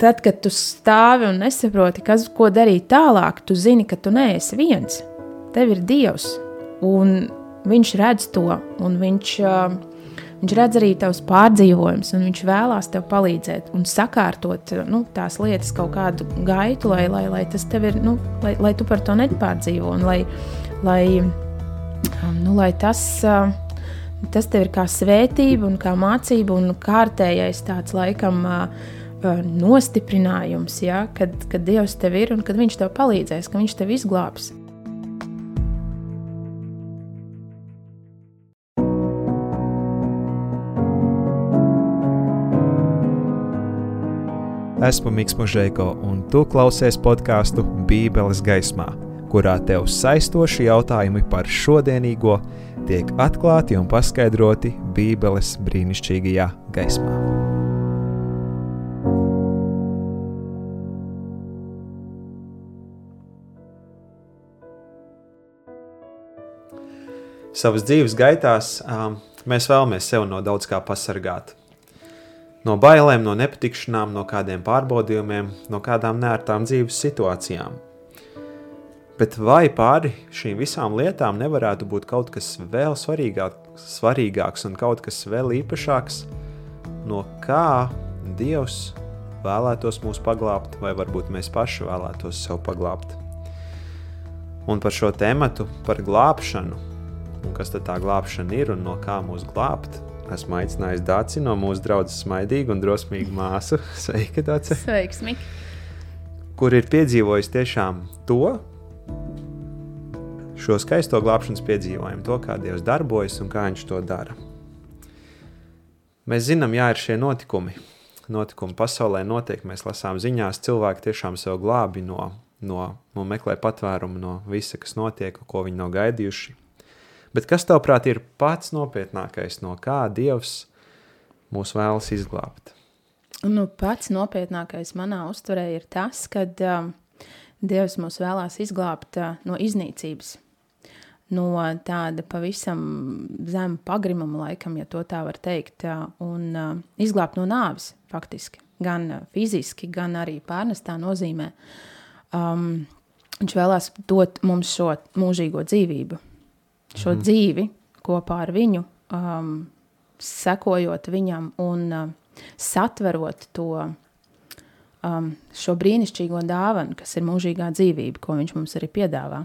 tad, kad tu stāvi un nesaproti, kas, ko darīt tālāk, tu zini, ka tu neesi viens. Tev ir Dievs, un Viņš redz to, un viņš, viņš redz arī tavus pārdzīvojumus, un viņš vēlās tev palīdzēt un sakārtot nu, tās lietas kaut kādu gaitu, lai, lai, lai tas tev ir, nu, lai, lai tu par to nepārdzīvo, un lai, lai, nu, lai tas tas tev ir kā svētība, un kā mācība, un kārtējais tāds laikam nostiprinājums, ja, kad, kad Dievs tev ir un kad Viņš tev palīdzēs, ka Viņš tev izglābs. Esmu Mikls Mūžēko, un tu klausies podkāstu Bībeles gaismā, kurā tev saistoši jautājumi par šodienīgo tiek atklāti un paskaidroti Bībeles brīnišķīgajā gaismā. Savas dzīves gaitās mēs vēlamies sevi no daudz kā pasargāt no bailēm, no nepatikšanām, no kādiem pārbaudījumiem, no kādām nērtām dzīves situācijām. Bet vai pāri šīm visām lietām nevarētu būt kaut kas vēl svarīgāk, svarīgāks un kaut kas vēl īpašāks, no kā Dievs vēlētos mūs paglābt, vai varbūt mēs paši vēlētos sev paglābt? Un par šo tēmu, par glābšanu, kas tad tā glābšana ir un no kā mūs glābt, Esmu aicinājis Dāci no mūsu draudzes smaidīgu un drosmīgu māsu. Sveika, Dāci! Sveiks, Mik! Kur ir piedzīvojis tiešām to, šo skaisto glābšanas piedzīvojumu, to, kā Dievs darbojas un kā Viņš to dara. Mēs zinām, jā, ir šie notikumi. Notikumi pasaulē notiek, mēs lasām ziņās, cilvēki tiešām sev glābi no, no, no meklē patvērumu no visa, kas notiek, ko viņi nav gaidījuši. Bet kas tavuprāt ir pats nopietnākais, no kā Dievs mūs vēlas izglābt? Nu, pats nopietnākais manā uztverē ir tas, ka um, Dievs mūs vēlās izglābt uh, no iznīcības. No tāda pavisam zema pagrimuma, laikam, ja tā var teikt, uh, un uh, izglābt no nāves, faktiski. Gan uh, fiziski, gan arī pārnestā nozīmē. Um, viņš vēlās dot mums šo mūžīgo dzīvību, šo mm. dzīvi kopā ar viņu, um, sekojot viņam un uh, satverot to um, šo brīnišķīgo dāvanu, kas ir mūžīgā dzīvība, ko viņš mums arī piedāvā.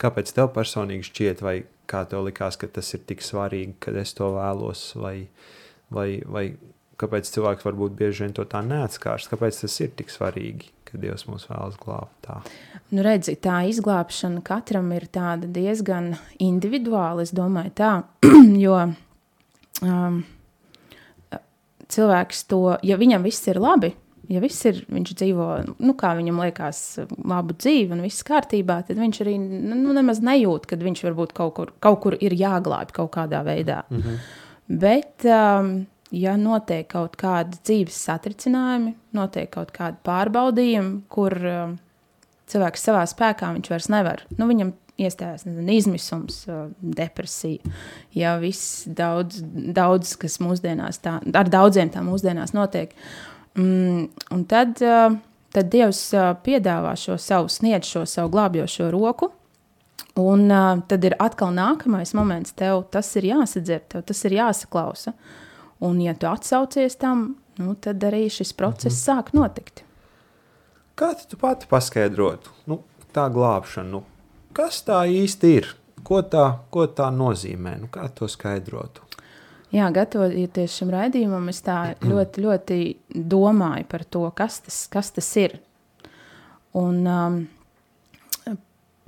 Kāpēc tev personīgi šķiet, vai kā tev likās, ka tas ir tik svarīgi, kad es to vēlos, vai, vai, vai kāpēc cilvēks varbūt bieži vien to tā neatskārs, kāpēc tas ir tik svarīgi? Ka Dievs mūs vēlas glābt. Tā. Nu, redzi, tā izglābšana katram ir diezgan individuāla. Es domāju, tā, jo um, cilvēks to, ja viņam viss ir labi, ja viss ir, viņš dzīvo, nu, kā viņam liekas, labu dzīvi un viss kārtībā, tad viņš arī nu, nemaz nejūt, ka viņš varbūt kaut kur, kaut kur ir jāglābj kaut kādā veidā. Mm -hmm. Bet um, ja notiek kaut kādi dzīves satricinājumi, notiek kaut kādi pārbaudījumi, kur uh, cilvēks savā spēkā viņš vairs nevar. Nu, viņam iestājās nezinu, izmisums, uh, depresija. Ja viss daudz, daudz, kas mūsdienās tā, ar daudziem tā mūsdienās notiek. Mm, un tad, uh, tad Dievs uh, piedāvā šo savu, sniedz šo savu glābjošo roku. Un uh, tad ir atkal nākamais moments, tev tas ir jāsadzird, tev tas ir jāsaklausa. Uh, Un, ja tu atsaucies tam, nu, tad arī šis process mhm. sāk notikt. Kā tu pati paskaidrotu nu, tā glābšanu? Nu, kas tā īsti ir? Ko tā, ko tā nozīmē? Nu, kā to skaidrotu? Jā, gatavoties šim raidījumam, es tā ļoti, ļoti domāju par to, kas tas, kas tas ir. Un um,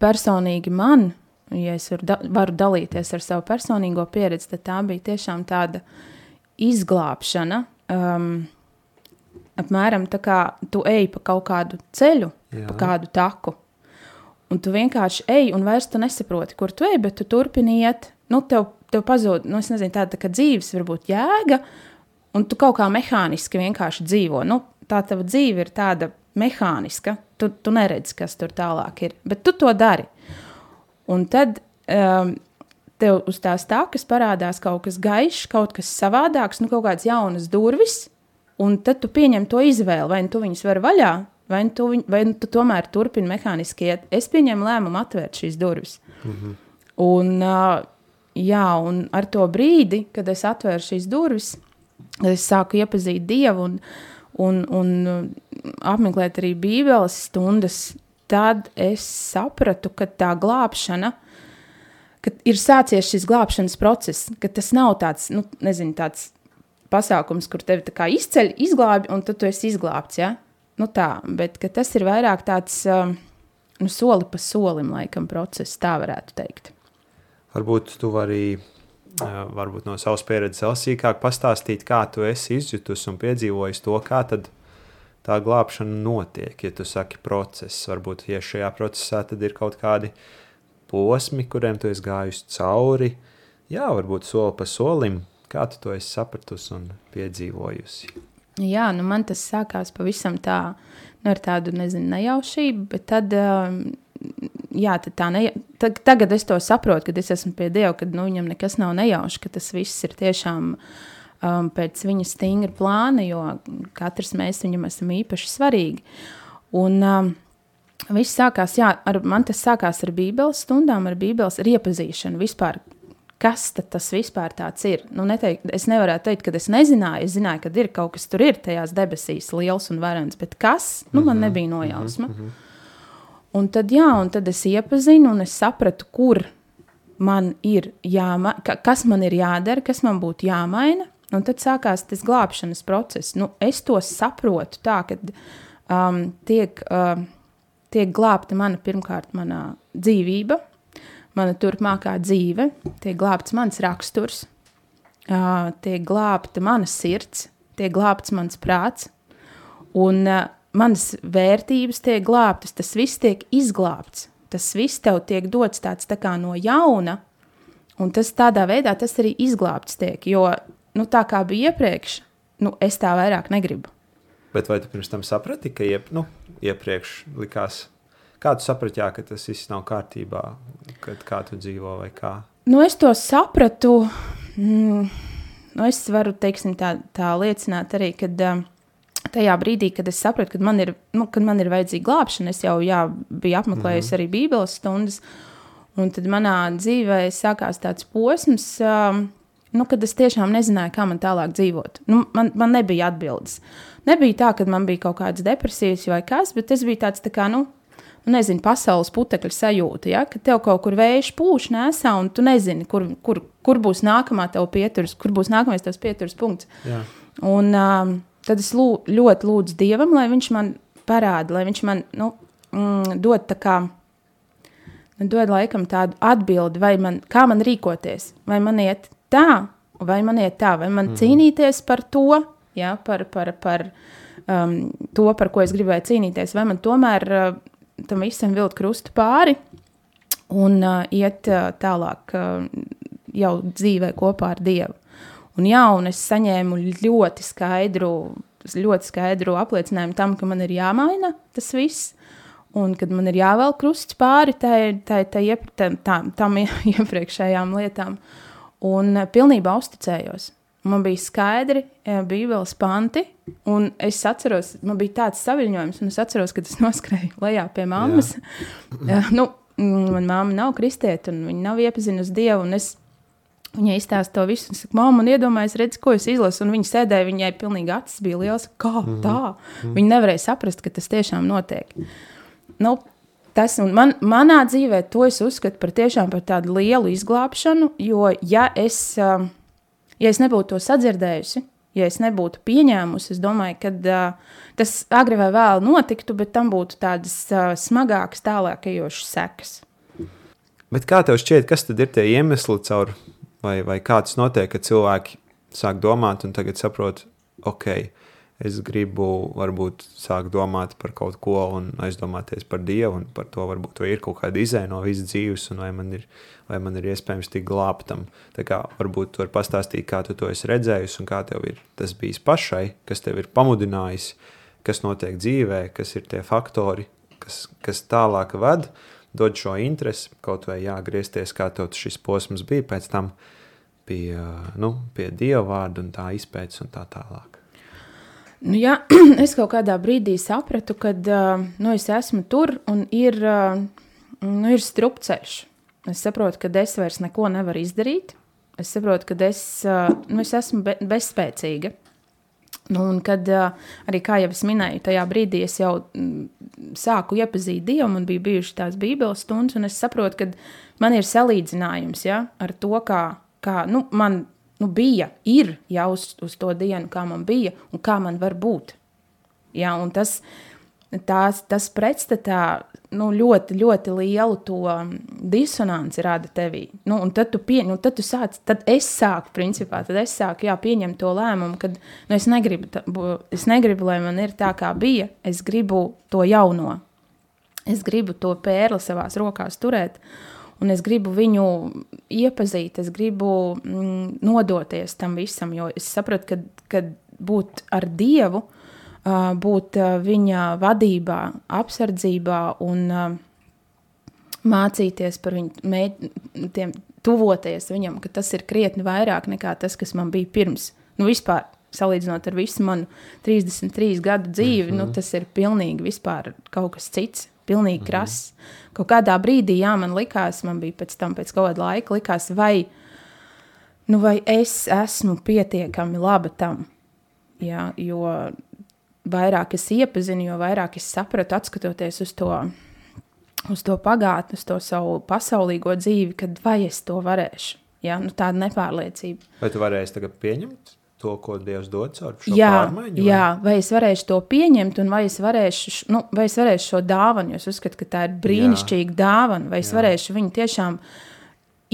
personīgi man, ja es varu, da varu dalīties ar savu personīgo pieredzi, tad tā bija tiešām tāda uh, izglābšana. Um, apmēram tā kā tu ej pa kaut kādu ceļu, Jā. pa kādu taku. Un tu vienkārši ej, un vairs tu nesaproti, kur tu ej, bet tu turpini iet. Nu, tev, tev pazūd, nu, nezinu, tāda tā kā dzīves, varbūt jēga, un tu kaut kā mehāniski vienkārši dzīvo. Nu, tā tava dzīve ir tāda mehāniska. Tu, tu neredzi, kas tur tālāk ir, bet tu to dari. Un tad um, tev uz tās takas parādās kaut kas gaišs, kaut kas savādāks, nu, kaut kādas jaunas durvis, Un tad tu pieņem to izvēli, vai nu tu viņus vari vaļā, vai nu tu, vai nu tu tomēr turpini mehāniski iet. Es pieņēmu lēmumu atvērt šīs durvis. -hmm. Un, jā, un ar to brīdi, kad es atvēru šīs durvis, es sāku iepazīt Dievu un, un, un apmeklēt arī Bībeles stundas, tad es sapratu, ka tā glābšana, ka ir sācies šis glābšanas process, ka tas nav tāds, nu, nezinu, tāds pasākums, kur tevi izceļ, izglābi, un tad tu esi izglābts. Ja? Nu tā, bet tas ir vairāk tāds um, nu, soli pa solim, laikam, process, tā varētu teikt. Varbūt tu vari uh, varbūt no savas pieredzes vēl sīkāk pastāstīt, kā tu esi izjutusi un piedzīvojis to, kā tā glābšana notiek. Ja tu saki process, varbūt ja šajā procesā ir kaut kādi posmi, kuriem tu esi gājusi cauri. Jā, varbūt soli pa solim, Kā tu to esi sapratusi un piedzīvojusi? Jā, nu man tas sākās pavisam tā, nu, ar tādu nezinu, nejaušību, bet tad, um, jā, tad tā ne, tad, tagad es to saprotu, kad es esmu pie Dieva, kad nu, viņam nekas nav nejauši, ka tas viss ir tiešām um, pēc viņa stingra plāna, jo katrs mēs viņam esam īpaši svarīgi. Un, um, Viss sākās, jā, ar, man tas sākās ar Bībeles stundām, ar Bībeles ar iepazīšanu vispār, kas tas vispār ir. Nu, neteikt, es nevaru teikt, ka es nezināju. Es zināju, ka ir kaut kas tur ir tajās debesīs, liels un varens, bet kas, nu, man mhm, nebija nojausma. Mm -hmm. Un tad, jā, un tad es iepazinu, un es sapratu, kur man ir jāmaina, kas man ir jādara, kas man būtu jāmaina. Un tad sākās tas glābšanas process. Nu, es to saprotu tā, ka um, tiek, um, tiek glābta mana pirmkārt mana dzīvība, mana turpmākā dzīve, tiek glābts mans raksturs, uh, tiek glābta mana sirds, tiek glābts mans prāts, un uh, manas vērtības tiek glābtas, tas viss tiek izglābts. Tas viss tev tiek dots tāds tā kā no jauna, un tas tādā veidā tas arī izglābts tiek, jo nu, tā kā bija iepriekš, nu, es tā vairāk negribu. Bet vai tu pirms tam saprati, ka iep, nu, iepriekš likās, kā tu saprati, jā, ka tas viss nav kārtībā, kad kā tu dzīvo vai kā? Nu, es to sapratu. Mm, nu, es varu teiksim, tā, tā liecināt arī, kad um, tajā brīdī, kad es sapratu, ka man ir, nu, kad man ir vajadzīga glābšana, es jau jā, biju apmeklējusi mm -hmm. arī Bībeles stundas. Un tad manā dzīvē sākās tāds posms, um, nu, kad es tiešām nezināju, kā man tālāk dzīvot. Nu, man, man nebija atbildes. Nebija tā, ka man bija kaut kādas depresijas vai kas, bet es biju tāds, tā kā, nu, nu, nezinu, pasaules putekļa sajūta, ja? ka tev kaut kur vējš pūš nesā, un tu nezini, kur, kur, kur būs nākamā tev pieturas, kur būs nākamais tavs pieturas punkts. Jā. Un um, tad es lū, ļoti lūdzu Dievam, lai viņš man parāda, lai viņš man nu, mm, dod tā kā. Nu, dod laikam tādu atbildi, vai man, kā man rīkoties. Vai man iet tā, vai man iet tā, vai man mm. cīnīties par to, ja, par, par, par um, to, par ko es gribēju cīnīties, vai man tomēr uh, tam visam vilkt krustu pāri un uh, iet uh, tālāk uh, jau dzīvē kopā ar Dievu. Un, jā, un es saņēmu ļoti skaidru, ļoti skaidru apliecinājumu tam, ka man ir jāmaina tas viss. Un kad man ir jāvelk krusts pāri tai, tai, tai, tam, tam iepriekšējām lietām, un uh, pilnībā uzticējos. Man bija skaidri Bībeles panti, un es atceros, man bija tāds saviņojums, un es atceros, ka es noskrēju lejā pie mammas. nu, Manā māte nav kristieta, un viņa nav iepazinusi Dievu. Es Viņa izstāsta to visu, un saka, māma, man iedomājas, redz, ko es izlasu. Un viņa sēdēja, viņai pilnīgi acis bija liels. Kā mm -hmm. tā? Mm -hmm. Viņa nevarēja saprast, ka tas tiešām notiek. Nu, tas man, manā dzīvē, to es uzskatu par tiešām par tādu lielu izglābšanu, jo ja es. Uh, ja es nebūtu to sadzirdējusi, ja es nebūtu pieņēmusi, es domāju, ka uh, tas agri vai vēl notiktu, bet tam būtu tādas uh, smagākas, tālākajošas sekas. Bet kā tev šķiet, kas tad ir tie iemesli, caur, vai, vai kā tas notiek, ka cilvēki sāk domāt un tagad saprot, ok, es gribu varbūt sākt domāt par kaut ko un aizdomāties par Dievu un par to, varbūt vai ir kaut kāda izēja no visas dzīves un vai man ir, vai man ir iespējams tikt glābtam. Tā kā varbūt tu vari pastāstīt, kā tu to esi redzējis un kā tev ir tas bijis pašai, kas tev ir pamudinājis, kas notiek dzīvē, kas ir tie faktori, kas, kas tālāk ved, dod šo interesi, kaut vai jāgriezties, kā tev šis posms bija pēc tam pie, nu, pie Dieva vārda un tā izpētes un tā tālāk. Nu, jā, es kaut kādā brīdī sapratu, ka uh, nu, es esmu tur un ir, uh, nu, ir strupceļš. Es saprotu, ka es vairs neko nevaru izdarīt. Es saprotu, ka es, uh, nu, es esmu be, bezspēcīga. Nu, un kad arī, kā jau es minēju, tajā brīdī es jau mm, sāku iepazīt Dievu, man bija bijušas tās Bībeles stundas, un es saprotu, ka man ir salīdzinājums ja, ar to, kā, kā nu, man nu, bija, ir jau uz, uz to dienu, kā man bija un kā man var būt. Ja, un tas, tās, tas pretstatā nu, ļoti, ļoti lielu to disonanci rada tevī. Nu, tad tu, pie, nu, tad tu sāc, tad es sāku, principā, tad es sāku, jā, pieņemt to lēmumu, kad nu, es, negribu, tā, es negribu, lai man ir tā, kā bija, es gribu to jauno. Es gribu to pērli savās rokās turēt, un es gribu viņu iepazīt, es gribu mm, nodoties tam visam, jo es sapratu, ka, kad būt ar Dievu, būt viņa vadībā, apsardzībā un mācīties par viņu, tiem, tuvoties viņam, ka tas ir krietni vairāk nekā tas, kas man bija pirms. Nu, vispār, salīdzinot ar visu manu 33 gadu dzīvi, mm -hmm. nu, mhm. tas ir pilnīgi vispār kaut kas cits. Pilnīgi mm -hmm. krass. Kaut kādā brīdī, jā, man likās, man bija pēc tam, pēc kaut kāda laika, likās, vai, nu, vai es esmu pietiekami laba tam. Jā, jo vairāk es iepazinu, jo vairāk es sapratu, skatoties uz to, uz to pagātni, uz to savu pasaulīgo dzīvi, kad vai es to varēšu. Ja? Nu, tāda nepārliecība. Vai tu varēsi tagad pieņemt to, ko Dievs dod caur šo jā, pārmaiņu? Vai? Jā, vai es varēšu to pieņemt, un vai es varēšu, nu, vai es varēšu šo dāvanu, jo es uzskatu, ka tā ir brīnišķīga jā. dāvana, vai es jā. varēšu viņu tiešām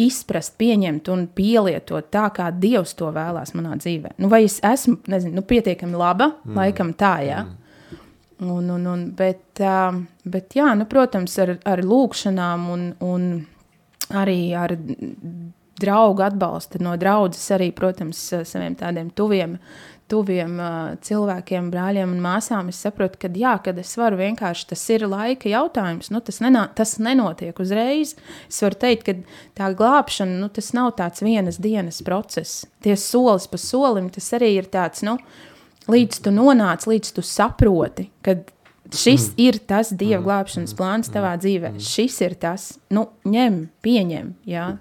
izprast, pieņemt un pielietot tā, kā Dievs to vēlās manā dzīvē. Nu, vai es esmu nezinu, nu, pietiekami laba, mm. laikam tā, jā. Mm. Un, un, un, bet, uh, bet, jā, nu, protams, ar, ar lūkšanām un, un arī ar draugu atbalstu no draudzes, arī, protams, saviem tādiem tuviem tuviem cilvēkiem, brāļiem un māsām, es saprotu, ka jā, kad es varu vienkārši tas ir laika jautājums. Nu, tas, nenā, tas nenotiek uzreiz. Es varu teikt, ka tā glābšana nu, tas nav tāds vienas dienas process. Tie solis pa solim tas arī ir tāds, nu, līdz tu nonāc, līdz tu saproti, ka šis mm. ir tas dieva mm. glābšanas plāns mm. tavā dzīvē. Mm. Šis ir tas, nu, ņem, pieņem, jā,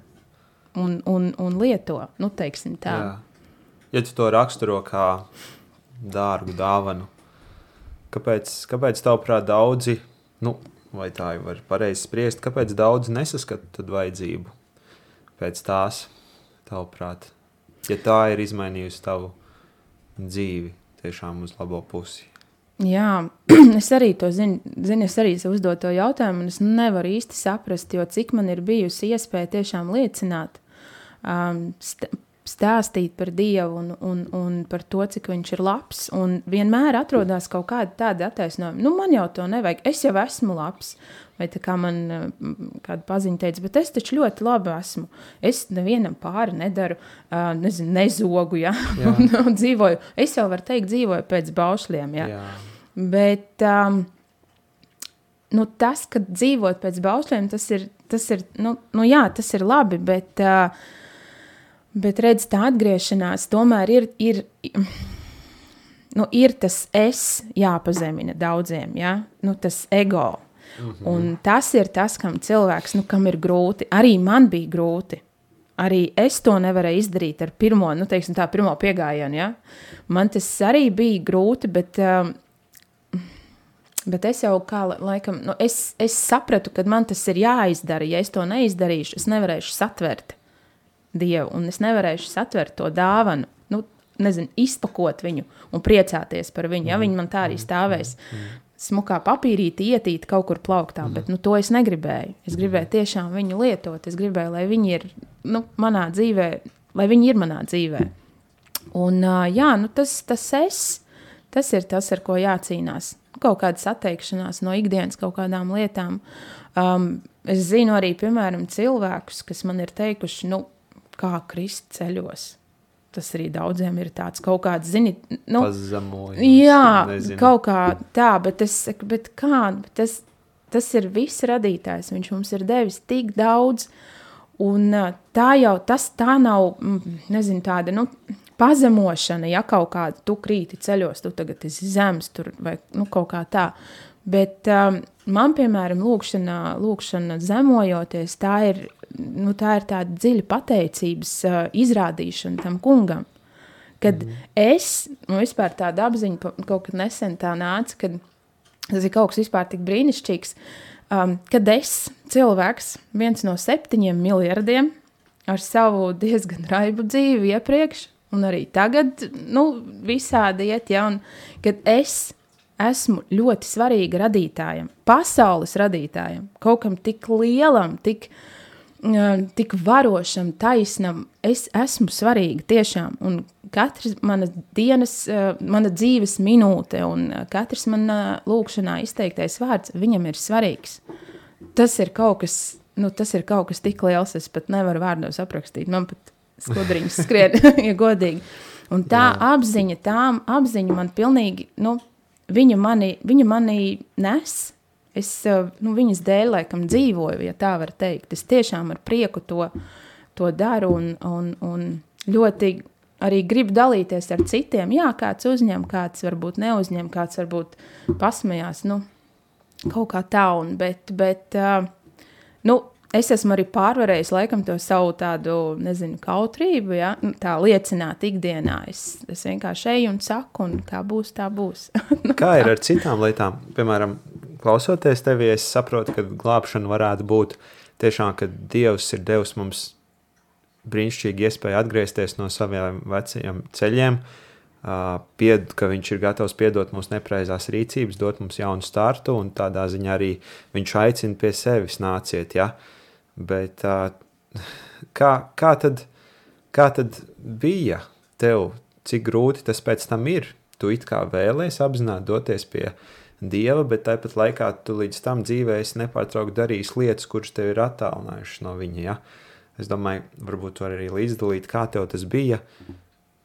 un, un, un lieto, nu, teiksim tā. Jā ja tu to raksturo kā dārgu dāvanu, kāpēc, kāpēc tavuprāt daudzi, nu, vai tā jau var pareizi spriest, kāpēc daudzi nesaskata vajadzību pēc tās, tavuprāt, ja tā ir izmainījusi tavu dzīvi tiešām uz labo pusi? Jā, es arī to zinu, zinu es arī uzdodu to jautājumu, un es nevaru īsti saprast, jo cik man ir bijusi iespēja tiešām liecināt, um, stāstīt par Dievu un, un, un par to, cik viņš ir labs. Un vienmēr atrodas kaut kāda tāda attaisnojuma, nu, man jau to nevajag, es jau esmu labs. Vai tā kā man kāda paziņa teica, bet es taču ļoti labi esmu. Es nevienam pāri nedaru, uh, nezinu, nezogu, ja? un, un dzīvoju. Es jau varu teikt, dzīvoju pēc baušļiem. Ja? Jā. Bet um, nu, tas, ka dzīvot pēc baušļiem, tas ir, tas ir, nu, nu jā, tas ir labi, bet uh, Bet redz, tā atgriešanās tomēr ir, ir, nu, ir tas es jāpazemina daudziem, ja? nu, tas ego. Mm -hmm. Un tas ir tas, kam cilvēks, nu, kam ir grūti. Arī man bija grūti. Arī es to nevarēju izdarīt ar pirmo, nu, teiksim, tā pirmo piegājienu. Ja? Man tas arī bija grūti, bet, um, bet es jau kā laikam, nu, es, es sapratu, ka man tas ir jāizdara. Ja es to neizdarīšu, es nevarēšu satvert. Dievu, un es nevarēšu satvert to dāvanu, nu, nezinu, izpakot viņu un priecāties par viņu. Ja viņi man tā arī mm. stāvēs, mm. smukā papīrītī ietīt kaut kur plauktā, bet nu, to es negribēju. Es gribēju tiešām viņu lietot, es gribēju, lai viņi ir nu, manā dzīvē, lai viņi ir manā dzīvē. Un jā, nu, tas, tas es, tas ir tas, ar ko jācīnās. Kaut kādas atteikšanās no ikdienas kaut kādām lietām. Um, es zinu arī, piemēram, cilvēkus, kas man ir teikuši, nu, kā krist ceļos. Tas arī daudziem ir tāds kaut kāds, zini, nu, Pazemojums, jā, nezinu. kaut kā tā, bet es saku, bet kā, tas, tas ir viss radītājs, viņš mums ir devis tik daudz, Un tā jau tas tā nav, nezinu, tāda, nu, pazemošana, ja kaut kāda tu krīti ceļos, tu tagad esi zems tur vai nu, kaut kā tā. Bet um, man, piemēram, lūkšana, lūkšana zemojoties, tā ir, nu, tā ir tāda dziļa pateicības uh, izrādīšana tam kungam. Kad mm. es, nu, vispār tāda apziņa kaut kad nesen tā nāca, kad tas ir kaut kas vispār tik brīnišķīgs, um, kad es, cilvēks, viens no septiņiem miljardiem, ar savu diezgan raibu dzīvi iepriekš, un arī tagad, nu, visādi iet, ja, un kad es esmu ļoti svarīga radītājam, pasaules radītājam, kaut kam tik lielam, tik, uh, tik varošam, taisnam, es esmu svarīga tiešām, un katrs mana dienas, mana dzīves minūte un katrs manā lūkšanā izteiktais vārds, viņam ir svarīgs. Tas ir kaut kas, nu, tas ir kaut kas tik liels, es pat nevaru vārdos aprakstīt, man pat skudriņš skrien, ja godīgi. Un tā Jā. apziņa, tā apziņa man pilnīgi, nu, viņa mani, viņa mani nes. Es eh, nu, viņas dēļ, laikam, dzīvoju, ja tā var teikt. Es tiešām ar prieku to, to daru un, un, un ļoti arī gribu dalīties ar citiem. Jā, kāds uzņem, kāds varbūt neuzņem, kāds varbūt pasmējās. Nu, kaut kā tā, un, bet, bet uh, nu, es esmu arī pārvarējis laikam to savu tādu, nezinu, kautrību, ja? Nu, tā liecināt ikdienā. Es, es vienkārši eju un saku, un kā būs, tā būs. Kā ir ar citām lietām? Piemēram, klausoties tevi, es saprotu, ka glābšana varētu būt tiešām, ka Dievs ir devis mums brīnišķīgi iespēju atgriezties no saviem vecajiem ceļiem, pied, ka viņš ir gatavs piedot mūsu nepareizās rīcības, dot mums jaunu startu, un tādā ziņā arī viņš aicina pie sevis nāciet, ja? Bet kā, kā, tad, kā tad bija tev, cik grūti tas pēc tam ir? Tu it kā vēlējies apzināti doties pie dieva, bet tāpat laikā tu līdz tam dzīvē esi nepārtraukti darījis lietas, kuras tev ir attālinājušas no viņa. Ja? Es domāju, varbūt tu arī līdzdalīt, kā tev tas bija.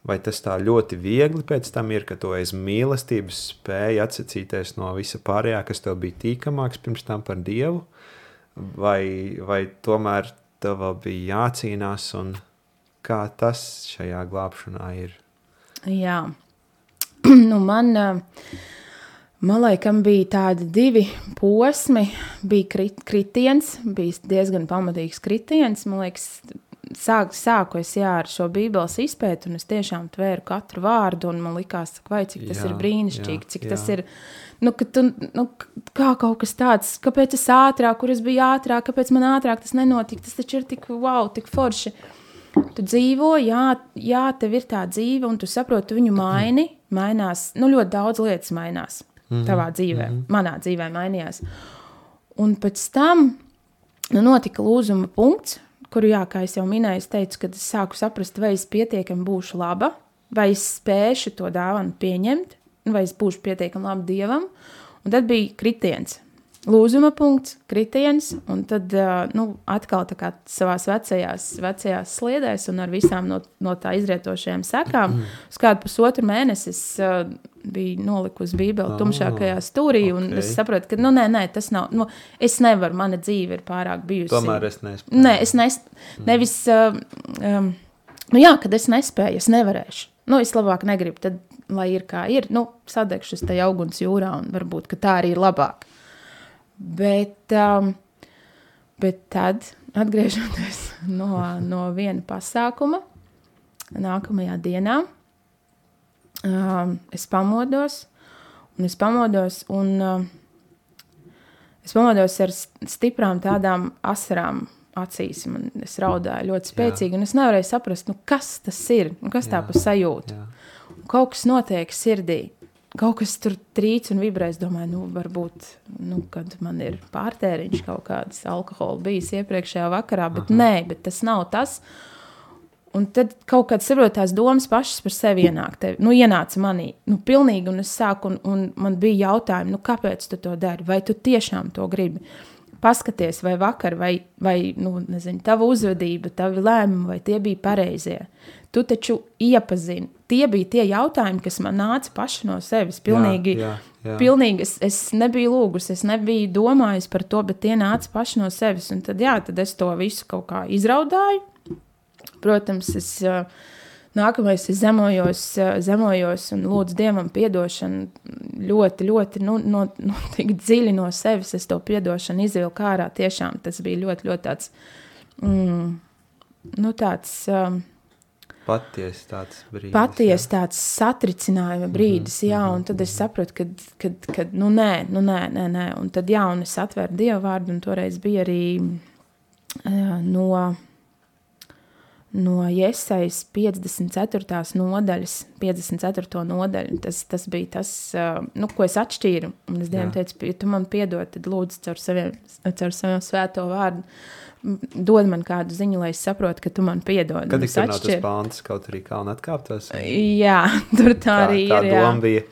Vai tas tā ļoti viegli pēc tam ir, ka tu aiz mīlestības spēji atsacīties no visa pārējā, kas tev bija tīkamāks pirms tam par dievu? vai, vai tomēr tev vēl bija jācīnās, un kā tas šajā glābšanā ir? Jā, nu man, man laikam bija tādi divi posmi. Bija krit, kritiens, bija diezgan pamatīgs kritiens. Man liekas, sāk, sāku es jā, ar šo bībeles izpēti, un es tiešām tvēru katru vārdu, un man likās, vai cik tas jā, ir brīnišķīgi, jā, cik jā. tas ir nu, ka tu, nu, kā kaut kas tāds, kāpēc es ātrāk, kur es biju ātrāk, kāpēc man ātrāk tas nenotika, tas taču ir tik wow, tik forši. Tu dzīvo, jā, jā, tev ir tā dzīve, un tu saproti, tu viņu maini, mainās, nu, ļoti daudz lietas mainās mm -hmm. tavā dzīvē, mm -hmm. manā dzīvē mainījās. Un pēc tam nu, notika lūzuma punkts, kuru, jā, kā jau minēju, es teicu, kad es sāku saprast, vai es pietiekami būšu laba, vai es spēšu to dāvanu pieņemt, vai es būšu pietiekami labi dievam. Un tad bija kritiens. Lūzuma punkts, kritiens, un tad nu, atkal tā kā savā vecajās, vecajās sliedēs un ar visām no, no tā izrietošajām sekām. Mm. Uz kādu pusotru mēnesi es biju nolikusi Bībeli oh, tumšākajā stūrī, okay. un es saprotu, ka, nu, nē, nē, tas nav, nu, es nevaru, mana dzīve ir pārāk bijusi. Tomēr es nespēju. Nē, es nes, mm. nevis, um, nu jā, kad es nespēju, es nevarēšu. Nu, es labāk negribu, tad lai ir kā ir, nu, sadegšas tajā uguns jūrā, un varbūt tā arī ir labāk. Bet, um, bet tad, atgriežoties no, no viena pasākuma, nākamajā dienā, um, es pamodos, un es pamodos, un um, es pamodos ar stiprām tādām asarām acīs. Man, es raudāju ļoti spēcīgi, jā. un es nevarēju saprast, nu, kas tas ir, nu, kas jā, tā pa sajūta. Jā kaut kas notiek sirdī. Kaut kas tur trīc un vibrē. Es domāju, nu, varbūt, nu, kad man ir pārtēriņš kaut kādas alkohola bijis iepriekšējā vakarā, bet Aha. nē, bet tas nav tas. Un tad kaut kādas saprotās domas pašas par sevi ienāk. Tevi, nu, ienāca manī, nu, pilnīgi, un es sāku, un, un man bija jautājumi, nu, kāpēc tu to dari? Vai tu tiešām to gribi? paskaties, vai vakar, vai, vai nu, nezinu, tava uzvedība, tavi lēmumi, vai tie bija pareizie. Tu taču iepazini. Tie bija tie jautājumi, kas man nāca paši no sevis. Pilnīgi, jā, jā, jā. pilnīgi es, es nebiju lūgus, es nebiju domājis par to, bet tie nāca paši no sevis. Un tad, jā, tad es to visu kaut kā izraudāju. Protams, es. Uh, Nākamais ir zemojos, zemojos un lūdzu Dievam atdošanu ļoti, ļoti nu, no, no, tik dziļi no sevis. Es to atdošanu izvilku ārā. Tiešām tas bija ļoti, ļoti tāds. Mm, nu, tāds um, Patiesi tāds brīdis. Patiesi tāds satricinājuma brīdis, mm -hmm, jā, un tad es sapratu, ka, kad, kad, nu nē, nu nē, nē, nē, un tad jā, un es atvēru Dievu vārdu, un toreiz bija arī uh, no no Iesaijas 54. nodaļas, 54. nodaļu. Tas, tas bija tas, nu, ko es atšķīru. Un es Dievam teicu, ja tu man piedod, tad lūdzu caur saviem, caur saviem svēto vārdu. Dod man kādu ziņu, lai es saprotu, ka tu man piedod. Kad tik tas pāns kaut arī kalna atkāptos? Jā, tur tā, tā arī tā ir. Tā doma bija.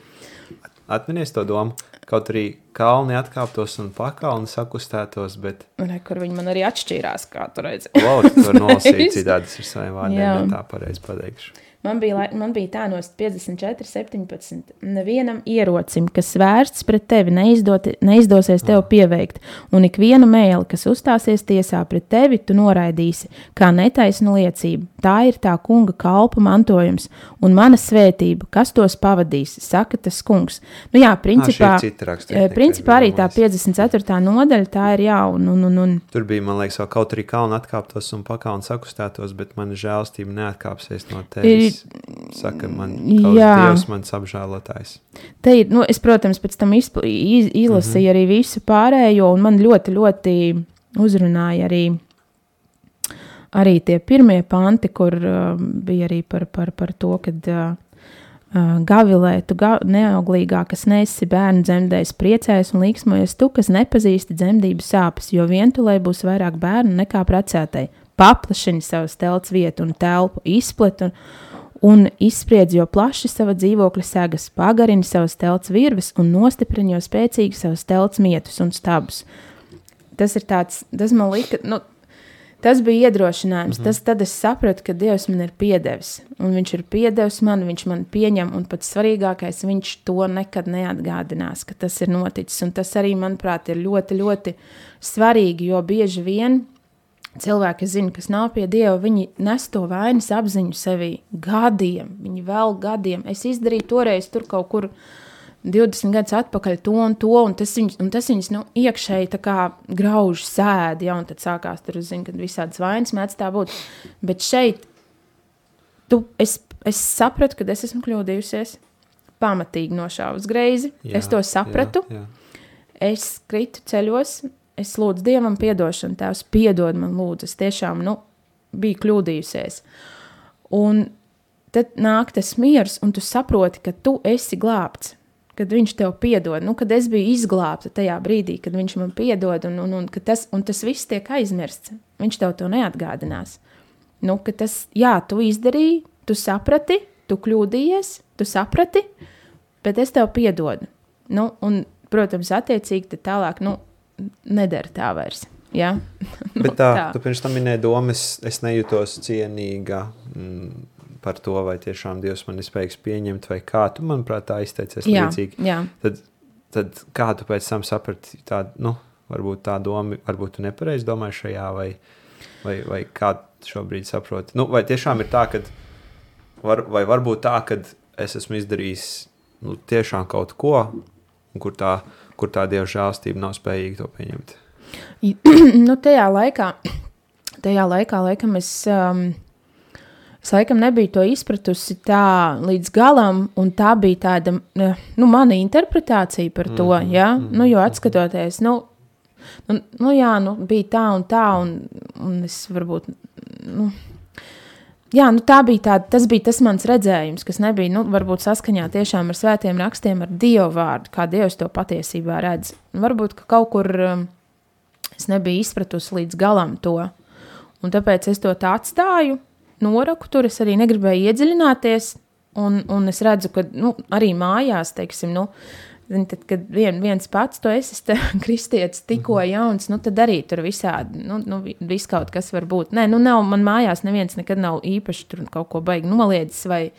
Atminies to domu? Kaut arī kalni atkāptos un pakalni sakustētos, bet... Re, kur viņi man arī atšķīrās, kā tu redzi. Wow, tu var nolasīt citādi ar saviem vārdiem, bet tā pareizi pateikšu. Man bija, man bija tā no 54, 17. Nevienam ierocim, kas vērsts pret tevi, neizdoti, neizdosies tev pieveikt, un ikvienu mēli, kas uzstāsies tiesā pret tevi, tu noraidīsi, kā netaisnu liecību. Tā ir tā kunga kalpa mantojums, un mana svētība, kas tos pavadīs, saka tas kungs. Nu jā, principā, raksti, principā arī tā 54. nodaļa, tā ir jā, un, un, un, un. Tur bija, man liekas, kaut arī kalna atkāptos un pakalni sakustētos, bet mana žēlstība neatkāpsies no tevis saka, man Dievs, mans apžēlotājs. Te ir, nu, es, protams, pēc tam izpl, iz, izlasīju mm -hmm. arī visu pārējo, un man ļoti, ļoti uzrunāja arī, arī tie pirmie panti, kur uh, bija arī par, par, par to, kad uh, uh, gavilē, tu ga, neauglīgā, kas nesi bērnu dzemdējis, priecājas un līksmojas tu, kas nepazīsti dzemdības sāpes, jo vientulē būs vairāk bērnu nekā precētai. Paplašini savus telts vietu un telpu, izplet un, un izspriedz jo plaši sava dzīvokļa segas, pagarini savas telts virves un nostiprini jo spēcīgi savas telts mietus un stabus. Tas ir tāds, tas man lika, nu, tas bija iedrošinājums. Mm -hmm. tas, tad es sapratu, ka Dievs man ir piedevis, un Viņš ir piedevis man, Viņš man pieņem, un pats svarīgākais, Viņš to nekad neatgādinās, ka tas ir noticis. Un tas arī, manuprāt, ir ļoti, ļoti svarīgi, jo bieži vien Cilvēki, zina, kas nav pie Dieva, viņi nes to vainas apziņu sevī gadiem. Viņi vēl gadiem. Es izdarīju toreiz tur kaut kur 20 gadus atpakaļ to un to, un tas viņus, un tas viņus nu, iekšēji tā kā grauž sēdi, ja, un tad sākās tur, zinu, kad visādas vainas mēdz tā būt. Bet šeit tu, es, es sapratu, ka es esmu kļūdījusies, pamatīgi nošāvus greizi. Jā, es to sapratu. Jā, jā. Es kritu ceļos, es lūdzu Dievam atdošanu, Tēvs, piedod man, lūdzu, es tiešām nu, biju kļūdījusies. Un tad nāk tas miers, un tu saproti, ka tu esi glābts. Kad viņš tev piedod, nu, kad es biju izglābta tajā brīdī, kad viņš man piedod, un, un, un, tas, un tas viss tiek aizmirsts. Viņš tev to neatgādinās. Nu, tas, jā, tu izdarīji, tu saprati, tu kļūdījies, tu saprati, bet es tev piedodu. Nu, un, protams, attiecīgi tālāk, nu, nedara tā vairs. Ja? nu, Bet tā, tā, tu pirms tam minēji domas, es nejūtos cienīga mm, par to, vai tiešām Dievs man ir spējīgs pieņemt, vai kā tu, manuprāt, tā izteicies jā, līdzīgi. Jā. Tad, tad kā tu pēc tam saprati tādu, nu, varbūt tā doma, varbūt tu nepareizi domāji šajā, vai, vai, vai kā šobrīd saproti? Nu, vai tiešām ir tā, ka, var, vai varbūt tā, ka es esmu izdarījis nu, tiešām kaut ko, kur tā kur tā dieva žēlstība nav spējīga to pieņemt? nu, tajā laikā, tajā laikā laikam es, um, es laikam nebiju to izpratusi tā līdz galam, un tā bija tāda, nu, mana interpretācija par to, mm ja? mm nu, jo atskatoties, nu, nu, nu jā, nu, bija tā un tā, un, un es varbūt, nu, jā, nu tā bija tā, tas bija tas mans redzējums, kas nebija, nu, varbūt saskaņā tiešām ar svētiem rakstiem, ar Dievu vārdu, kā Dievs to patiesībā redz. Varbūt, ka kaut kur um, es nebiju izpratusi līdz galam to, un tāpēc es to tā atstāju, noraku tur, es arī negribēju iedziļināties, un, un es redzu, ka, nu, arī mājās, teiksim, nu, Zini, tad, kad vien, viens pats to esi kristietis, tikko Mhm. jauns, nu, tad arī tur visādi, nu, nu viss kaut kas var būt. Nē, nu, nav, man mājās neviens nekad nav īpaši tur kaut ko baigi noliedzis vai,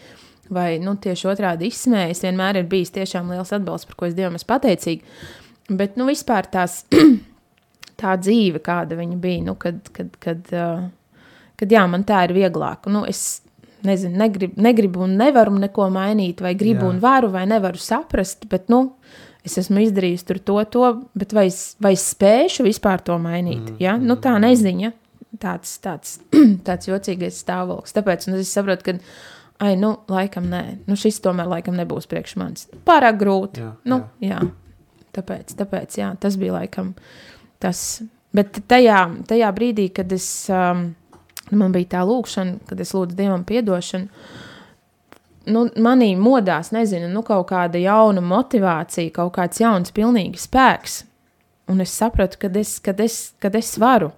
vai nu, tieši otrādi izsmējis. Vienmēr ir bijis tiešām liels atbalsts, par ko es Dievam esmu pateicīga. Bet, nu, vispār tās, tā dzīve, kāda viņa bija, nu, kad, kad, kad, uh, kad jā, man tā ir vieglāk. Nu, es nezinu, negribu, negribu un nevaru neko mainīt, vai gribu Jā. un varu, vai nevaru saprast, bet, nu, es esmu izdarījis tur to, to, bet vai es, vai es spēšu vispār to mainīt? Mm, ja? nu, tā neziņa, tāds, tāds, tāds jocīgais stāvoklis. Tāpēc es saprotu, ka, ai, nu, laikam nē, nu, šis tomēr laikam nebūs priekš manis. Pārāk grūti. Jā, nu, jā. Tāpēc, tāpēc jā, tas bija laikam tas. Bet tajā, tajā brīdī, kad es, um, man bija tā lūkšana, kad es lūdzu Dievam piedošanu, nu, manī modās, nezinu, nu, kaut kāda jauna motivācija, kaut kāds jauns, pilnīgi spēks. Un es sapratu, ka es, kad es, kad es varu,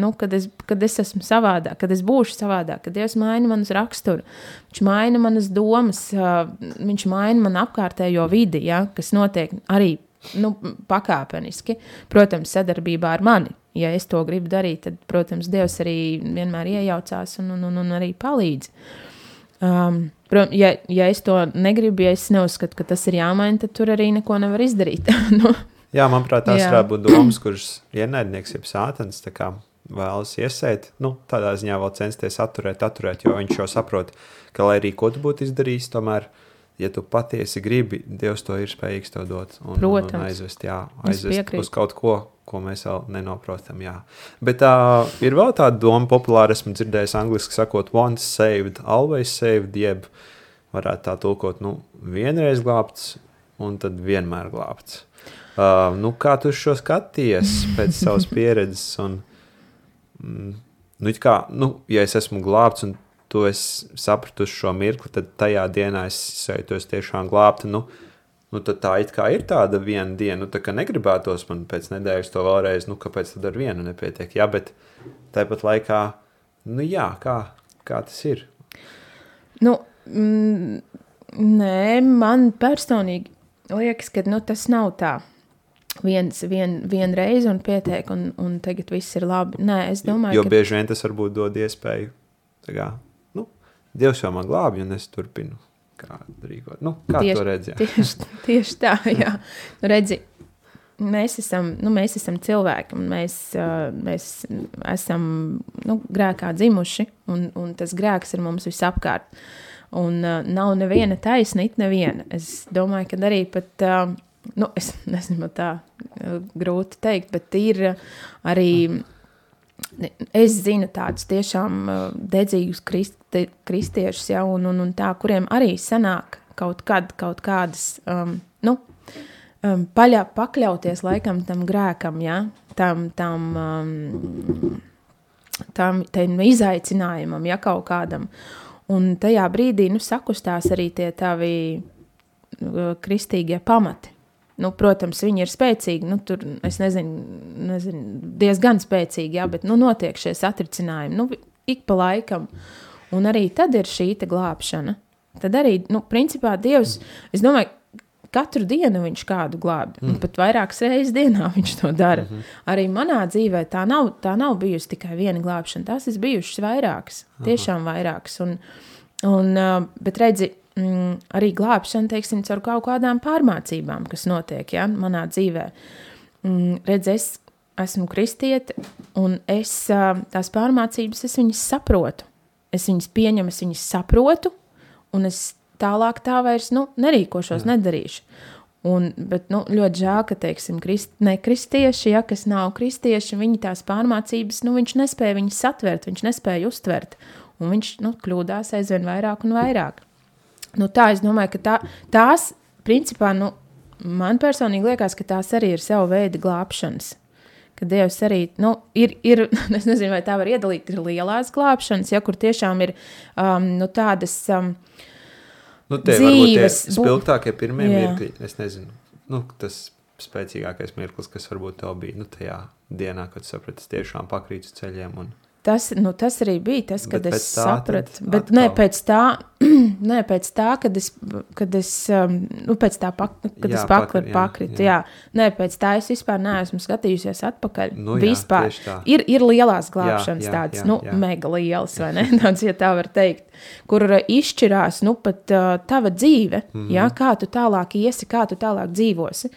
nu, kad, es, kad es esmu savādāk, kad es būšu savādāk, kad Dievs maina manas raksturu, Viņš maina manas domas, Viņš maina man apkārtējo vidi, ja, kas notiek arī nu, pakāpeniski. Protams, sadarbībā ar mani. Ja es to gribu darīt, tad, protams, Dievs arī vienmēr iejaucās un, un, un, un arī palīdz. Um, ja, ja es to negribu, ja es neuzskatu, ka tas ir jāmaina, tad tur arī neko nevar izdarīt. nu, Jā, manuprāt, tās varētu būt domas, kuras ienaidnieks, jeb sātans, vēlas iesēt. Nu, tādā ziņā vēl censties atturēt, atturēt, jo viņš jau saprot, ka, lai arī ko tu būtu izdarījis, tomēr, ja tu patiesi gribi, Dievs to ir spējīgs tev dot. Un, Protams. un aizvest, jā, Es aizvest uz kaut ko, ko mēs vēl nenoprotam. Jā. Bet uh, ir vēl tāda doma, populāra, esmu dzirdējis angliski sakot, once saved, always saved, jeb varētu tā tulkot, nu, vienreiz glābts un tad vienmēr glābts. Uh, nu, kā tu šo skaties pēc savas pieredzes? Un, mm, nu, kā, nu, ja es esmu glābts un tu esi sapratusi šo mirkli, tad tajā dienā es sajūtos tiešām glābta. Nu, nu, tā ir tāda viena diena, nu, tā kā negribētos man pēc nedēļas to vēlreiz, nu, kāpēc tad ar vienu nepietiek. Jā, bet tāpat laikā, nu, jā, kā, kā tas ir? Nu, mm, nē, man personīgi liekas, ka nu, tas nav tā. Viens, vien, vien reize un pietiek, un, un tagad viss ir labi. Nē, es domāju, Jo ka bieži vien tas varbūt dod iespēju, kā, Dievs jau man glābi, un es turpinu kā rīkot. Nu, kā Tieši- to redzēt? tieši, tieši tā, jā. Nu, redzi, mēs esam, nu, mēs esam cilvēki, un mēs, mēs esam nu, grēkā dzimuši, un, un tas grēks ir mums visapkārt. Un nav neviena taisna, it neviena. Es domāju, ka arī pat, nu, es nezinu, tā grūti teikt, bet ir arī. Es zinu tādus tiešām uh, dedzīgus kristi, kristiešus, ja, un, un, un tā, kuriem arī sanāk kaut, kad, kaut kādas, um, nu, um, paļa, pakļauties laikam tam grēkam, ja, tam, tam, um, tam, tam izaicinājumam, ja kaut kādam. Un tajā brīdī nu, sakustās arī tie tavi uh, kristīgie pamati. Nu, protams, viņi ir spēcīgi. Nu, tur, es nezinu, nezinu, diezgan spēcīgi, jā, bet nu, notiek šie satricinājumi nu, ik pa laikam. Un arī tad ir šī glābšana. Tad arī, nu, principā, Dievs, es domāju, katru dienu viņš kādu glābi. Mm. Pat vairākas reizes dienā viņš to dara. Mm -hmm. Arī manā dzīvē tā nav, tā nav bijusi tikai viena glābšana. Tās ir bijušas vairākas, tiešām vairākas. Un, un, bet redzi, mm, arī glābšana, teiksim, caur kaut kādām pārmācībām, kas notiek ja, manā dzīvē. Mm, redz, es esmu kristiete, un es tās pārmācības, es viņas saprotu. Es viņas pieņemu, es viņas saprotu, un es tālāk tā vairs nu, nerīkošos, Jā. nedarīšu. Un, bet nu, ļoti žēl, ka teiksim, krist, ne kristieši, ja, kas nav kristieši, viņi tās pārmācības, nu, viņš nespēja viņas satvert, viņš nespēja uztvert. Un viņš nu, kļūdās aizvien vairāk un vairāk. Nu, tā es domāju, ka tā, tās, principā, nu, man personīgi liekas, ka tās arī ir sava veida glābšanas. Ka Dievs arī nu, ir, ir, es nezinu, vai tā var iedalīt, ir lielās glābšanas, ja kur tiešām ir um, nu, tādas. Um, Nu, tie tie dzīves bu- spilgtākie pirmie Jā. mirkļi, es nezinu, nu, tas spēcīgākais mirklis, kas varbūt tev bija nu, tajā dienā, kad saprati, tiešām pakrītu ceļiem un tas, nu, tas arī bija tas, kad Bet es sapratu. Bet nē, atkal. pēc tā, nē, pēc tā, kad es, kad es, um, nu, pēc tā, pak, kad Jā, es pakri- jā, pakritu, jā. jā. Nē, pēc tā es vispār neesmu skatījusies atpakaļ. Nu jā, vispār. Ir, ir lielās glābšanas jā, tādas, jā, nu, jā. mega lielas, vai ne? Tāds, ja tā var teikt, kur uh, izšķirās, nu, pat uh, tava dzīve, mm Mhm. -hmm. jā, kā tu tālāk iesi, kā tu tālāk dzīvosi.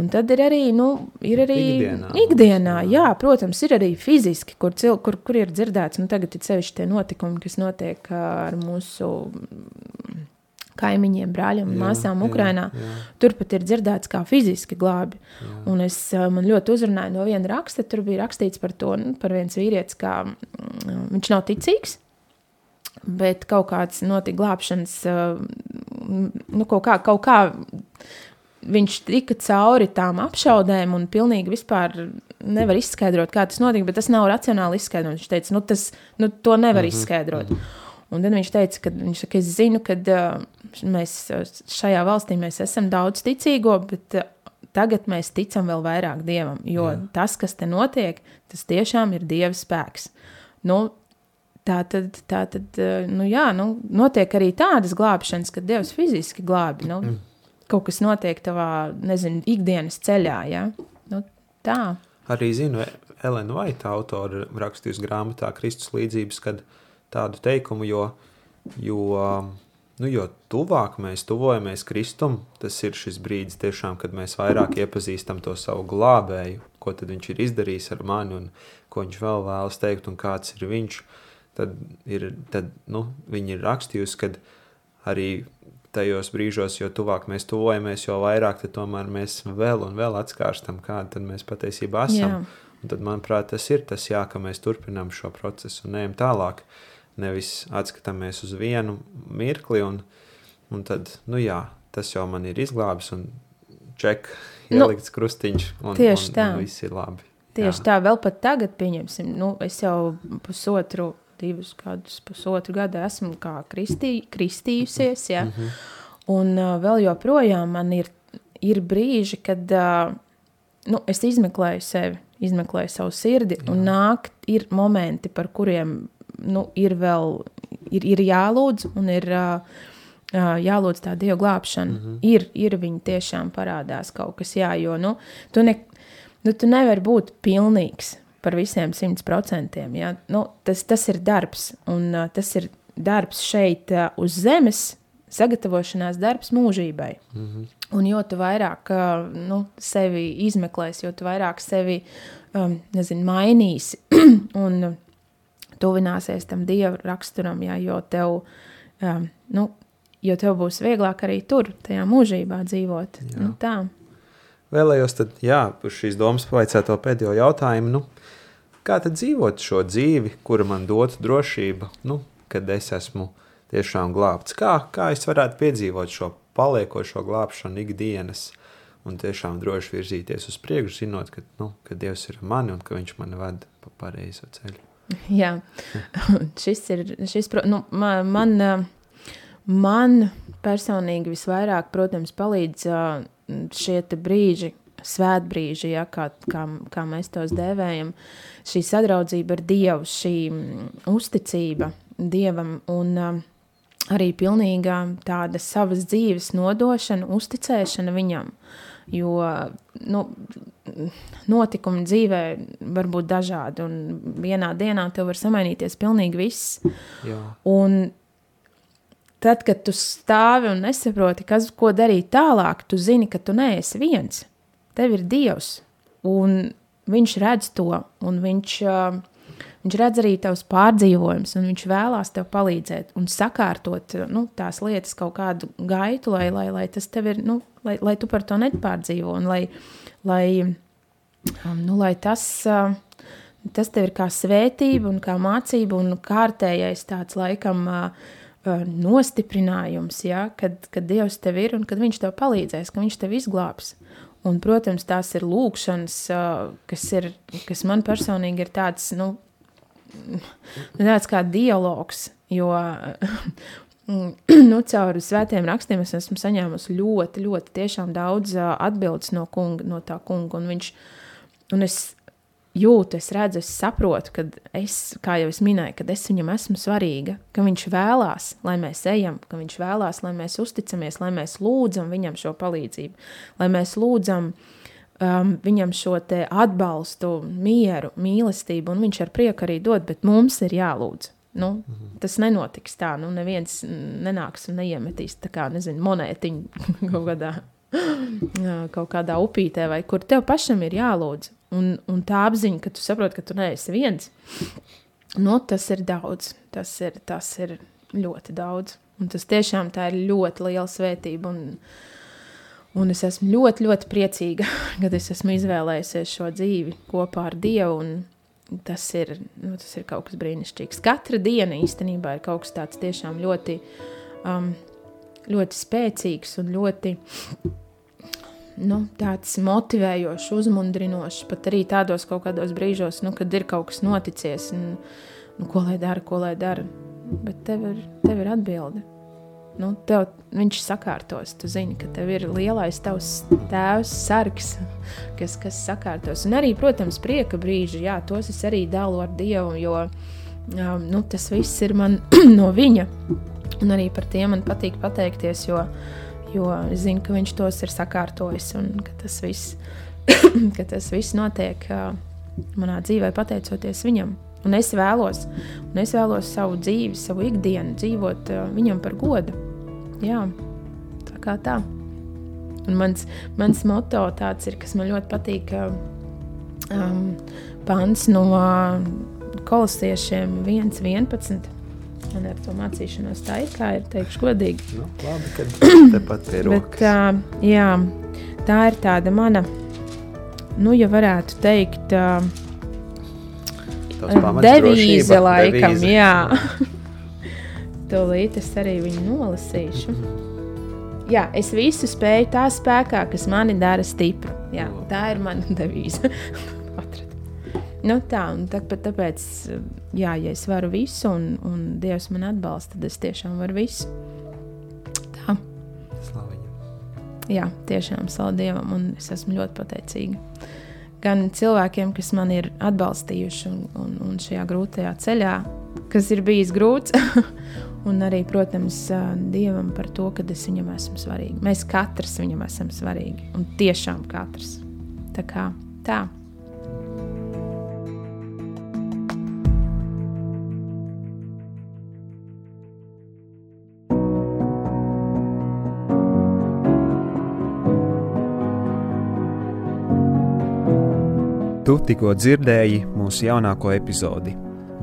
Un tad ir arī, nu, ir arī Ikdienā ikdienā jā. jā, protams, ir arī fiziski, kur, cil, kur, kur ir dzirdēts, un tagad ir sevišķi tie notikumi, kas notiek ar mūsu kaimiņiem, brāļiem Jā, māsām jā, Ukrainā. jā. Turpat ir dzirdēts, kā fiziski glābi. Un es man ļoti uzrunāju no viena raksta, tur bija rakstīts par to, nu, par viens vīrietis, kā viņš nav ticīgs. Bet kaut kāds notika glābšanas, nu, kaut kā, kaut kā viņš tika cauri tām apšaudēm un pilnīgi vispār nevar izskaidrot, kā tas notika, bet tas nav racionāli izskaidrojams. Viņš teica, nu, tas, nu, to nevar mm -hmm. izskaidrot. Un tad viņš teica, ka viņš saka, es zinu, ka uh, mēs uh, šajā valstī mēs esam daudz ticīgo, bet uh, tagad mēs ticam vēl vairāk Dievam, jo Jā. Tas, kas te notiek, tas tiešām ir Dieva spēks. Nu, Tā tad, tā tad nu, jā, nu, notiek arī tādas glābšanas, kad Dievs fiziski glābi. Nu, mm. Kaut kas notiek tavā, nezinu, ikdienas ceļā. Ja? Nu, tā. Arī zinu, Elena Vaita autora rakstījusi grāmatā Kristus līdzības, kad tādu teikumu, jo, jo, nu, jo tuvāk mēs tuvojamies Kristum, tas ir šis brīdis tiešām, kad mēs vairāk iepazīstam to savu glābēju, ko tad viņš ir izdarījis ar mani un ko viņš vēl vēlas teikt un kāds ir viņš, tad, ir, tad nu, viņi ir rakstījusi, kad arī tajos brīžos, jo tuvāk mēs tuvojamies, jo vairāk tomēr mēs vēl un vēl atskārstam, kāda tad mēs patiesībā esam. Jā. Un tad, manuprāt, tas ir tas, jā, ka mēs turpinām šo procesu un ejam tālāk. Nevis atskatāmies uz vienu mirkli, un, un tad, nu jā, tas jau man ir izglābis, un ček, Nu, ielikts krustiņš, un, tieši un, tā. un viss ir labi. Tieši Jā. tā, vēl pat tagad, pieņemsim, nu, es jau pusotru, divus gadus, pusotru gadu esmu kā kristī, kristījusies. Ja? Mm -hmm. Un uh, vēl joprojām man ir, ir brīži, kad uh, nu, es izmeklēju sevi, izmeklēju savu sirdi, Jā. un nāk, ir momenti, par kuriem nu, ir vēl ir, ir jālūdz, un ir uh, jālūdz tā dieva glābšana. Mm -hmm. ir, ir viņi tiešām parādās kaut kas, jā, jo nu, tu, ne, nu, tu nevari būt pilnīgs par visiem simt procentiem. Ja? Nu, tas, tas ir darbs, un uh, tas ir darbs šeit uh, uz zemes, sagatavošanās darbs mūžībai. Mm -hmm. Un jo vairāk uh, nu, sevi izmeklēsi, jo vairāk sevi um, nezinu, mainīsi un uh, tuvināsies tam dievu raksturam, jā, jo, tev, um, nu, jo tev būs vieglāk arī tur, tajā mūžībā dzīvot. Jā. Nu, tā. Vēlējos tad, jā, uz šīs domas pavaicāt to pēdējo jautājumu. Nu, kā tad dzīvot šo dzīvi, kura man dotu drošību, nu, kad es esmu tiešām glābts? Kā, kā es varētu piedzīvot šo paliekošo glābšanu ikdienas un tiešām droši virzīties uz priekšu, zinot, ka, nu, ka Dievs ir mani un ka Viņš mani vada pa pareizo ceļu? Jā, šis ir. Šis, nu, man, man, uh, man personīgi visvairāk, protams, palīdz uh, šie brīži, svētbrīži, ja, kā, kā, kā mēs tos dēvējam. Šī sadraudzība ar Dievu, šī mm, uzticība Dievam un uh, arī pilnīga tāda savas dzīves nodošana, uzticēšana Viņam. Jo nu, notikumi dzīvē var būt dažādi, un vienā dienā tev var samainīties pilnīgi viss. Jā, Un tad, kad tu stāvi un nesaproti, kas, ko darīt tālāk, tu zini, ka tu neesi viens. Tev ir Dievs, un Viņš redz to, un Viņš, uh, viņš redz arī tavus pārdzīvojumus, un Viņš vēlās tev palīdzēt un sakārtot nu, tās lietas kaut kādu gaitu, lai, lai, lai tas tev ir, nu, lai, lai tu par to nepārdzīvo, un lai, lai, um, nu, lai tas. Uh, tas tev ir kā svētība, un kā mācība, un kārtējais tāds laikam uh, uh, nostiprinājums, ja, kad, kad Dievs tev ir un kad Viņš tev palīdzēs, ka Viņš tev izglābs. Un, protams, tās ir lūkšanas, uh, kas, ir, kas man personīgi ir tāds, nu, tāds kā dialogs, jo nu, caur svētiem rakstiem es esmu saņēmusi ļoti, ļoti daudz uh, atbildes no, kunga, no tā kunga, un viņš, un es jūtu, es redzu, es saprotu, ka es, kā jau es minēju, ka es viņam esmu svarīga, ka viņš vēlās, lai mēs ejam, ka viņš vēlās, lai mēs uzticamies, lai mēs lūdzam viņam šo palīdzību, lai mēs lūdzam um, viņam šo atbalstu, mieru, mīlestību, un viņš ar prieku arī dod, bet mums ir jālūdz. Nu, mhm. Tas nenotiks tā, nu, neviens nenāks un neiemetīs tā kā, nezinu, monētiņu kaut kādā, kaut kādā upītē, vai kur tev pašam ir jālūdz. Un, un tā apziņa, ka tu saproti, ka tu neesi viens, nu, tas ir daudz. Tas ir, tas ir ļoti daudz. Un tas tiešām ir ļoti liela svētība. Un, un es esmu ļoti, ļoti priecīga, ka es esmu izvēlējusies šo dzīvi kopā ar Dievu. Tas ir, nu, tas ir kaut kas brīnišķīgs. Katra diena īstenībā ir kaut kas tāds tiešām ļoti, um, ļoti spēcīgs un ļoti nu, tāds motivējošs, uzmundrinošs, pat arī tādos kaut kādos brīžos, nu, kad ir kaut kas noticies, un, nu, ko lai dara, ko lai dara. Bet tev ir, tev ir atbilde. Nu, tev, viņš sakārtos. Tu zini, ka tev ir lielais tavs tēvs, sargs, kas, kas sakārtos. Un arī, protams, prieka brīži, jā, tos es arī dalu ar Dievu, jo um, nu, tas viss ir man no viņa. Un arī par tiem man patīk pateikties, jo uh, jo es zinu, ka viņš tos ir sakārtojis un ka tas viss, ka tas viss notiek manā dzīvē pateicoties viņam. Un es vēlos, un es vēlos savu dzīvi, savu ikdienu dzīvot viņam par godu. Jā, tā kā tā. Un mans, mans moto tāds ir, kas man ļoti patīk, um, pants no kolosiešiem 1.11 man ar to mācīšanos tā ir, kā ir, teikšu, godīgi. Nu, labi, kad tepat pie rokas. Bet, uh, jā, tā ir tāda mana, nu, ja varētu teikt, uh, devīze laikam, devīze. jā. Tūlīt es arī viņu nolasīšu. Mm -hmm. Jā, es visu spēju tā spēkā, kas mani dara stipru. Jā, tā ir mana devīze. Nu, tā, un tā, tāpēc, jā, ja es varu visu, un, un Dievs man atbalsta, tad es tiešām varu visu. Tā. Slaviņa. Jā, tiešām slavu Dievam, un es esmu ļoti pateicīga. Gan cilvēkiem, kas man ir atbalstījuši un, un, un šajā grūtajā ceļā, kas ir bijis grūts, un arī, protams, Dievam par to, ka es viņam esmu svarīga. Mēs katrs viņam esam svarīgi, un tiešām katrs. Tā kā tā. Tikko dzirdēji mūsu jaunāko epizodi.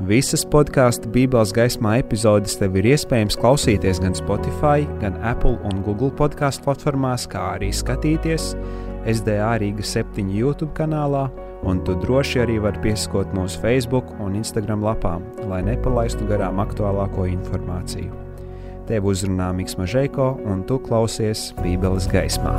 Visas podkāstu Bībeles gaismā epizodes tev ir iespējams klausīties gan Spotify, gan Apple un Google podkāstu platformās, kā arī skatīties SDA Rīga 7 YouTube kanālā, un tu droši arī vari pieskot mūsu Facebook un Instagram lapām, lai nepalaistu garām aktuālāko informāciju. Tev uzrunā Mikls Mažēko, un tu klausies Bībeles gaismā.